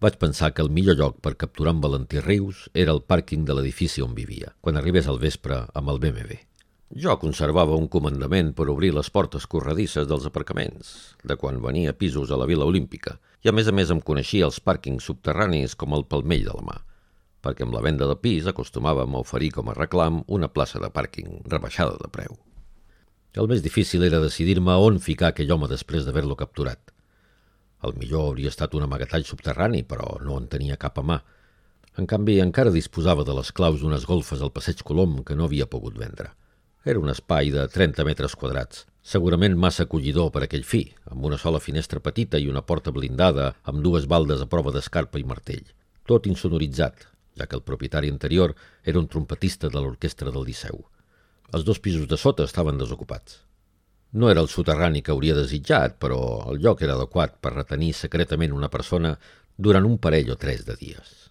vaig pensar que el millor lloc per capturar en Valentí Rius era el pàrquing de l'edifici on vivia, quan arribés al vespre amb el BMW. Jo conservava un comandament per obrir les portes corredisses dels aparcaments, de quan venia pisos a la Vila Olímpica, i a més a més em coneixia els pàrquings subterranis com el palmell de la mà, perquè amb la venda de pis acostumàvem a oferir com a reclam una plaça de pàrquing rebaixada de preu. El més difícil era decidir-me on ficar aquell home després d'haver-lo capturat – el millor hauria estat un amagatall subterrani, però no en tenia cap a mà. En canvi, encara disposava de les claus d'unes golfes al passeig Colom que no havia pogut vendre. Era un espai de 30 metres quadrats, segurament massa acollidor per aquell fi, amb una sola finestra petita i una porta blindada amb dues baldes a prova d'escarpa i martell. Tot insonoritzat, ja que el propietari anterior era un trompetista de l'orquestra del Liceu. Els dos pisos de sota estaven desocupats. No era el soterrani que hauria desitjat, però el lloc era adequat per retenir secretament una persona durant un parell o tres de dies.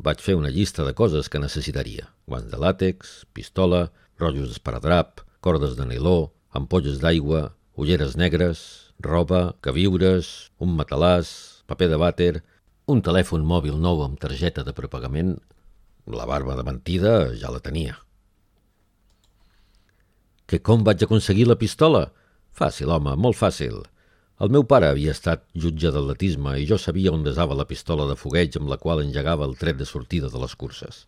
Vaig fer una llista de coses que necessitaria. Guants de làtex, pistola, rotllos d'esparadrap, cordes de niló, ampolles d'aigua, ulleres negres, roba, queviures, un matalàs, paper de vàter, un telèfon mòbil nou amb targeta de prepagament. La barba de mentida ja la tenia. Que com vaig aconseguir la pistola? Fàcil, home, molt fàcil. El meu pare havia estat jutge d'atletisme i jo sabia on desava la pistola de fogueig amb la qual engegava el tret de sortida de les curses.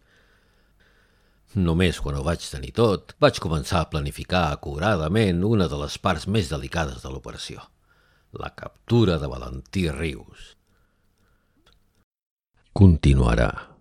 Només quan ho vaig tenir tot, vaig començar a planificar acuradament una de les parts més delicades de l'operació, la captura de Valentí Rius. Continuarà.